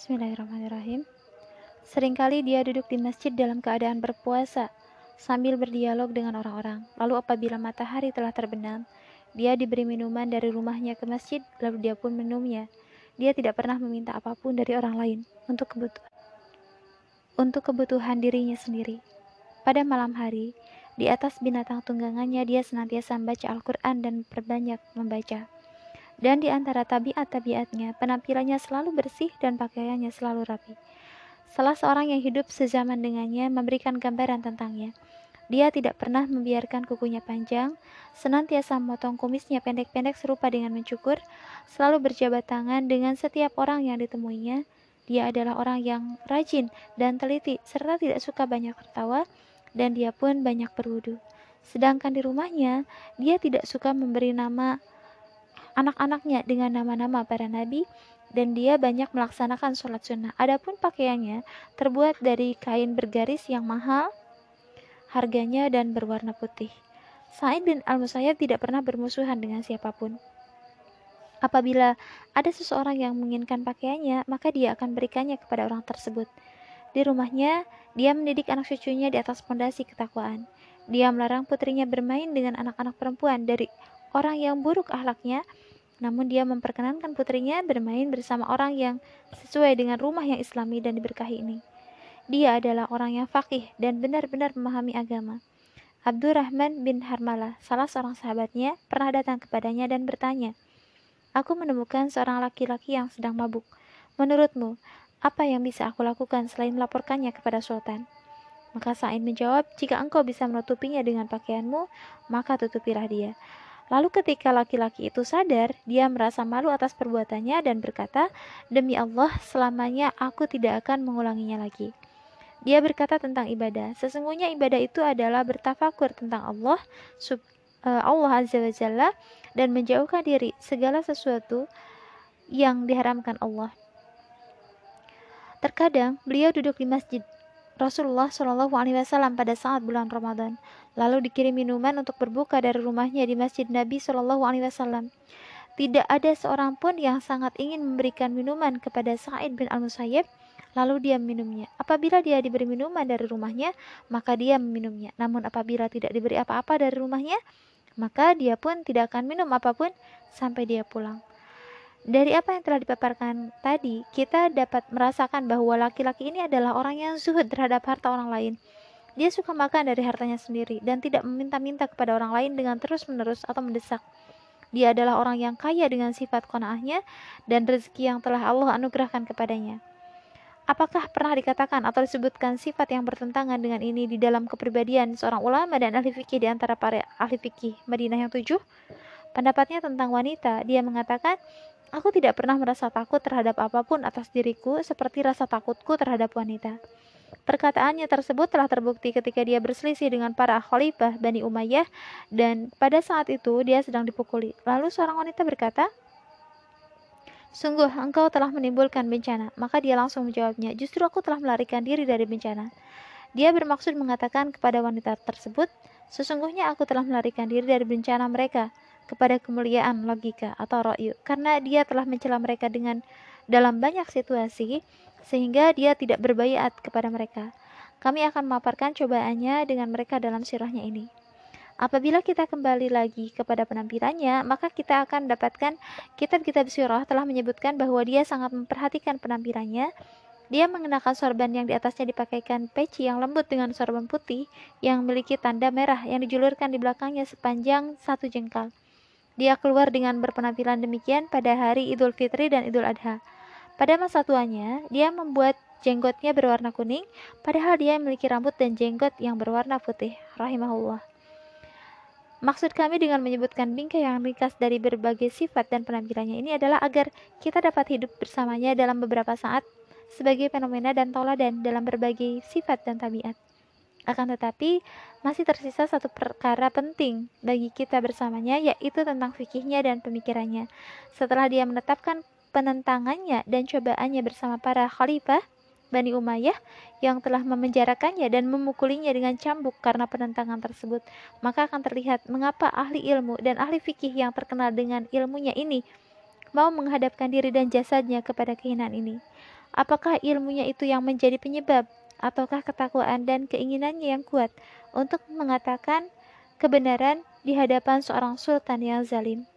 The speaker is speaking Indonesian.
Bismillahirrahmanirrahim. Seringkali dia duduk di masjid dalam keadaan berpuasa sambil berdialog dengan orang-orang. Lalu apabila matahari telah terbenam, dia diberi minuman dari rumahnya ke masjid, lalu dia pun minumnya. Dia tidak pernah meminta apa pun dari orang lain untuk kebutuhan untuk kebutuhan dirinya sendiri. Pada malam hari, di atas binatang tunggangannya dia senantiasa membaca Al-Quran dan perbanyak membaca. Dan di antara tabiat-tabiatnya, penampilannya selalu bersih dan pakaiannya selalu rapi. Salah seorang yang hidup sezaman dengannya memberikan gambaran tentangnya. Dia tidak pernah membiarkan kukunya panjang, senantiasa memotong kumisnya pendek-pendek serupa dengan mencukur, selalu berjabat tangan dengan setiap orang yang ditemuinya. Dia adalah orang yang rajin dan teliti, serta tidak suka banyak tertawa, dan dia pun banyak berwudu. Sedangkan di rumahnya, dia tidak suka memberi nama anak-anaknya dengan nama-nama para nabi dan dia banyak melaksanakan sholat sunnah. Adapun pakaiannya terbuat dari kain bergaris yang mahal harganya dan berwarna putih. Sa'id bin Al-Musayyab tidak pernah bermusuhan dengan siapa pun. Apabila ada seseorang yang menginginkan pakaiannya, maka dia akan berikannya kepada orang tersebut. Di rumahnya, dia mendidik anak cucunya di atas fondasi ketakwaan. Dia melarang putrinya bermain dengan anak-anak perempuan dari orang yang buruk akhlaknya, namun dia memperkenankan putrinya bermain bersama orang yang sesuai dengan rumah yang islami dan diberkahi ini. Dia adalah orang yang fakih dan benar-benar memahami agama. Abdurrahman bin Harmalah, salah seorang sahabatnya, pernah datang kepadanya dan bertanya, Aku menemukan seorang laki-laki yang sedang mabuk. Menurutmu, apa yang bisa aku lakukan selain melaporkannya kepada sultan? Maka Sa'id menjawab, jika engkau bisa menutupinya dengan pakaianmu, maka tutupilah dia. Lalu ketika laki-laki itu sadar, dia merasa malu atas perbuatannya dan berkata, Demi Allah, selamanya aku tidak akan mengulanginya lagi. Dia berkata tentang ibadah. Sesungguhnya ibadah itu adalah bertafakur tentang Allah, sub, uh, Allah Azza wa Jalla, dan menjauhkan diri segala sesuatu yang diharamkan Allah. Terkadang beliau duduk di masjid Rasulullah Shallallahu Alaihi Wasallam pada saat bulan Ramadan, lalu dikirim minuman untuk berbuka dari rumahnya di masjid Nabi Shallallahu Alaihi Wasallam. Tidak ada seorang pun yang sangat ingin memberikan minuman kepada Sa'id bin Al-Musayyib, lalu dia meminumnya. Apabila dia diberi minuman dari rumahnya, maka dia meminumnya. Namun apabila tidak diberi apa-apa dari rumahnya, maka dia pun tidak akan minum apa pun sampai dia pulang. Dari apa yang telah dipaparkan tadi, kita dapat merasakan bahwa laki-laki ini adalah orang yang zuhud terhadap harta orang lain. Dia suka makan dari hartanya sendiri dan tidak meminta-minta kepada orang lain dengan terus-menerus atau mendesak. Dia adalah orang yang kaya dengan sifat kona'ahnya dan rezeki yang telah Allah anugerahkan kepadanya. Apakah pernah dikatakan atau disebutkan sifat yang bertentangan dengan ini di dalam kepribadian seorang ulama dan ahli fikih di antara para ahli fikih Madinah yang tujuh? Pendapatnya tentang wanita, dia mengatakan, Aku tidak pernah merasa takut terhadap apa pun atas diriku seperti rasa takutku terhadap wanita. Perkataannya tersebut telah terbukti ketika dia berselisih dengan para khalifah Bani Umayyah dan pada saat itu dia sedang dipukuli. Lalu seorang wanita berkata, Sungguh, engkau telah menimbulkan bencana. Maka dia langsung menjawabnya, justru aku telah melarikan diri dari bencana. Dia bermaksud mengatakan kepada wanita tersebut, sesungguhnya aku telah melarikan diri dari bencana mereka kepada kemuliaan logika atau ro'yu. Karena dia telah mencela mereka dengan dalam banyak situasi, sehingga dia tidak berbayat kepada mereka. Kami akan memaparkan cobaannya dengan mereka dalam sirahnya ini. Apabila kita kembali lagi kepada penampilannya, maka kita akan mendapatkan kitab-kitab sirah telah menyebutkan bahwa dia sangat memperhatikan penampilannya. Dia mengenakan sorban yang di atasnya dipakaikan peci yang lembut dengan sorban putih yang memiliki tanda merah yang dijulurkan di belakangnya sepanjang satu jengkal. Dia keluar dengan berpenampilan demikian pada hari Idul Fitri dan Idul Adha. Pada masa tuanya, dia membuat jenggotnya berwarna kuning, padahal dia memiliki rambut dan jenggot yang berwarna putih. Rahimahullah. Maksud kami dengan menyebutkan bingkai yang ringkas dari berbagai sifat dan penampilannya ini adalah agar kita dapat hidup bersamanya dalam beberapa saat sebagai fenomena dan toladan dalam berbagai sifat dan tabiat. Akan tetapi, masih tersisa satu perkara penting bagi kita bersamanya, yaitu tentang fikihnya dan pemikirannya. Setelah dia menetapkan penentangannya dan cobaannya bersama para khalifah, Bani Umayyah yang telah memenjarakannya dan memukulinya dengan cambuk karena penentangan tersebut, maka akan terlihat mengapa ahli ilmu dan ahli fikih yang terkenal dengan ilmunya ini mau menghadapkan diri dan jasadnya kepada kehinaan ini? Apakah ilmunya itu yang menjadi penyebab, ataukah ketakwaan dan keinginannya yang kuat untuk mengatakan kebenaran di hadapan seorang sultan yang zalim?